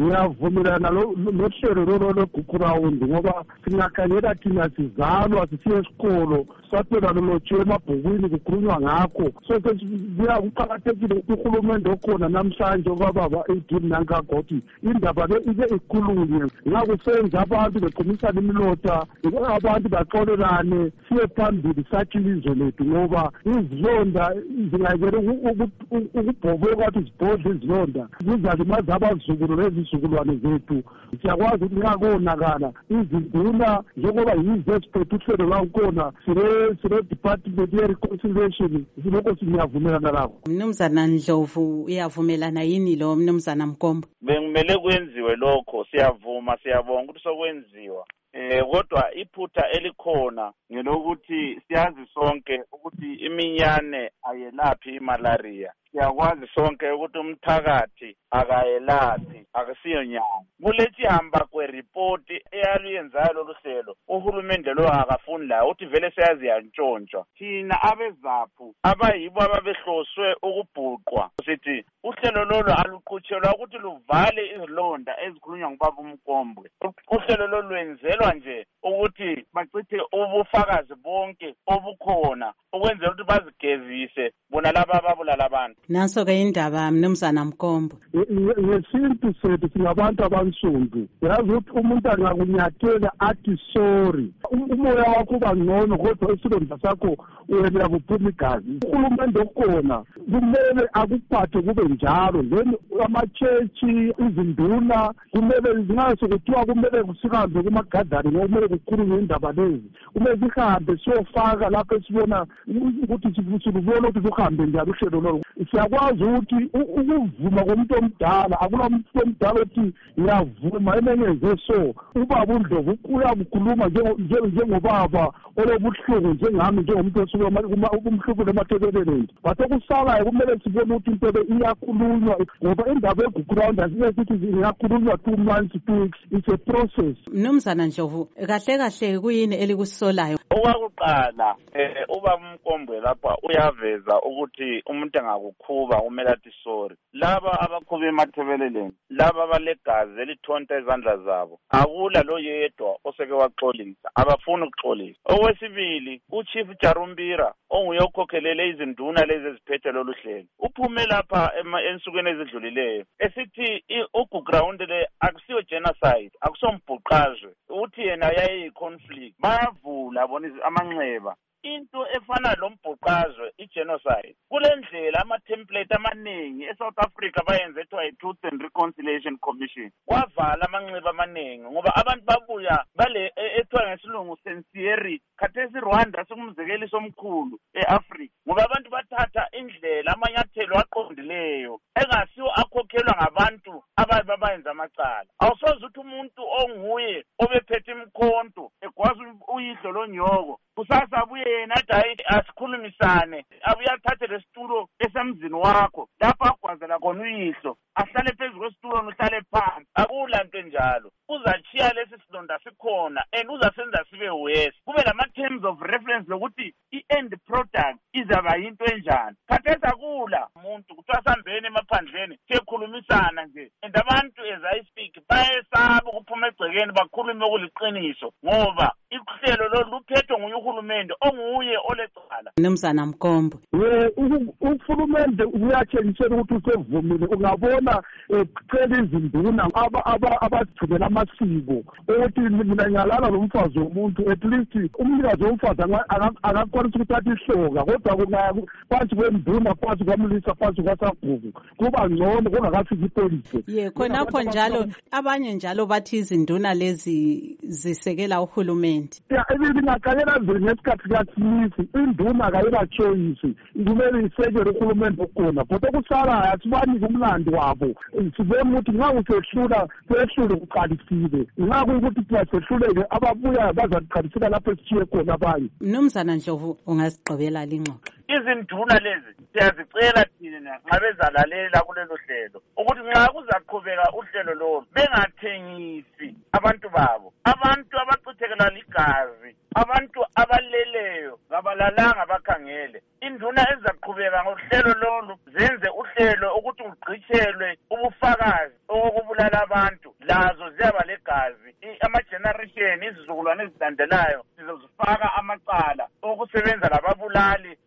ngiyavumelana nohlelo lolo lwegukurawundi ngoba singakhangela thina sizalwa sisiye esikolo saphela lolotshiwe emabhukwini kukhulunywa ngakho. So kuqakathekile ukuthi uhulumende okhona namhlanje obababa eighteen nankagoti indaba le ike ikhulunywe. Nxa kusenza abantu beqinisana imilota abantu baxolelane siye phambili sakhe ilizwe lethu ngoba izilonda zingayekele ukubhoboka ukuthi zibhodle izilonda zizalimaza abazukulu lezizukulwane zethu. Siyakwazi ukuthi nxa konakala izinduna njengoba yizo eziphethe uhlelo lwakhona sile-department ye-reconciliation silokho siyavumelana lakho mnumzana ndlovu uyavumelana yini lo mnumzana mkombo? Bekumele kwenziwe lokho siyavuma siyabonga ukuthi sokwenziwa. Eh kodwa iphutha elikhona ngelokuthi siyazi sonke ukuthi iminyane ayelaphi imalaria. Siyakwazi sonke ukuthi umthakathi akayelaphi. Akusiyo nyanga kulethihamba kweripoti eyaluyenzayo lolu hlelo uhulumende lo akafuni layo ukuthi vele seyaziyantshontshwa thina abezaphu abayibo ababehloswe ukubhuqwa. Sithi uhlelo lolo aluqhutshelwa ukuthi luvale izilonda ezikhulunywa ngubaba umkombwe. Uhlelo lolu lwenzelwa nje ukuthi bachithe ubufakazi bonke obukhona ukwenzela ukuthi bazigezise bona laba ababulala abantu. Nanso-ke indaba mnumzana mkombo. Ngesintu sethu singabantu abansundu. Yazi ukuthi umuntu angakunyathela athi sorry. Umoya wakho uba ngcono kodwa isilonda sakho uyelela kuphuma igazi. Uhulumende okhona kumele akuphathe kube njalo. Then amatshetshi izinduna kumele nxa sekuthiwa kumele sihambe kumagadani ngoba kumele kukhulunywe indaba lezi. Kumele sihambe siyofaka lapho esibona ukuthi silubona ukuthi luhambe njani uhlelo lolo siyakwazi ukuthi ukuvuma komuntu omdala akula muntu omdala othi ngiyavuma emenyenze so ubaba undlovu uyakukhuluma njengobaba olobuhlungu njengami njengomuntu osuke umhluphulo emathebeleleni but okusalayo kumele sibone ukuthi into le iyakhulunywa ngoba indaba egugurawundi asike sithi ingakhulunywa two months two weeks it's a process. Mnumzana ndlovu kahle kahle kuyini elikusolayo? Okwakuqala um ubaba umkombwe lapha uyaveza ukuthi umuntu engakukhuba kumele athi sorry. Laba abakhuba emathebeleleni laba abalegazi elithonta izandla zabo akula lo yedwa oseke waxolisa abafuni ukuxolisa. Okwesibili uchief jarumbira onguye okhokhelele izinduna lezi eziphethe lolu hlelo uphume lapha ensukwini ezidlulileyo esithi ugugrawundi le akusiyo genocide akusombhuqazwe uthi yena yayiyi-conflict bayavula bona amanxeba into efana lombhuqazwe i-genocide kule ndlela ama-template amaningi e-south africa bayenze ethiwa i-truth and reconciliation commission. Kwavala amanxiba amaningi ngoba abantu babuya bale ethiwa ngesilungu sincerity. Khathesi irwanda sikumzekeliso omkhulu e-afrika ngoba abantu bathatha indlela amanyathelo aqondileyo engasiwo akhokhelwa ngabantu ababe babayenza amacala. Awusoze ukuthi umuntu onguye obephethe imkhonto egwaza uyihlo lonyoko kusasa abuye yena hayi asikhulumisane. Abuye athathe lesitulo esemzini wakho. Lapho agwazela khona uyihlo. Ahlale phezu kwesitulo uhlale phansi. Akula nto enjalo. Uzachiya lesi silonda sikhona and uzasenza sibe worse. Kube lama-terms of reference lokuthi i-end product izaba yinto enjani. Khathesi akula. Umuntu kuthiwa sambeni emaphandleni siyekhulumisana nje. And abantu as i speak bayesaba ukuphuma egcekeni bakhulume okuliqiniso ngoba ihlelo lolu luphethwe nguye uhulumende onguye olecala mnumzana mkombo. Uhulumende uyatshengisela ukuthi usevumile. Ungabona ecela izinduna abazigcinela amasiko ukuthi mina ngiyalala lomfazi womuntu at least umnikazi womfazi akakwanisa ukuthi athi ihloka kodwa phansi kwenduna phansi kwamlisa phansi kwasagugu kuba ngcono kungakafiki ipolisi. Ye khonapho njalo abanye njalo bathi izinduna lezi zisekela uhulumende lingaqalela nzeli ngesikhathi kasimisi induna kayilachoyisi kumele isekele uhulumende okhona kodwa okusalayo asibanike umlando wabo. Sibone ukuthi nxa kusehlula sehlule kuqalisile. Nxa kuyukuthi thina sehluleke ababuyayo bazaqalisela lapho esitshiye khona abanye. Mnumzana ndlovu ungasigqibela lingxoxo. Izinduna lezi siyazicela thina nxa bezalalela kulelo hlelo ukuthi nxa kuzaqhubeka uhlelo lolu bengathengisi abantu babo. Abantu abachithekelwa ligazi abantu abaleleyo kabalalanga bakhangele. Induna ezizaqhubeka ngohlelo lolu zenze uhlelo ukuthi kugqitshelwe ubufakazi okokubu abulala abantu. Lazo ziyaba legazi. Ama-generation izizukulwane ezilandelayo sizozifaka amacala okusebenza lababulali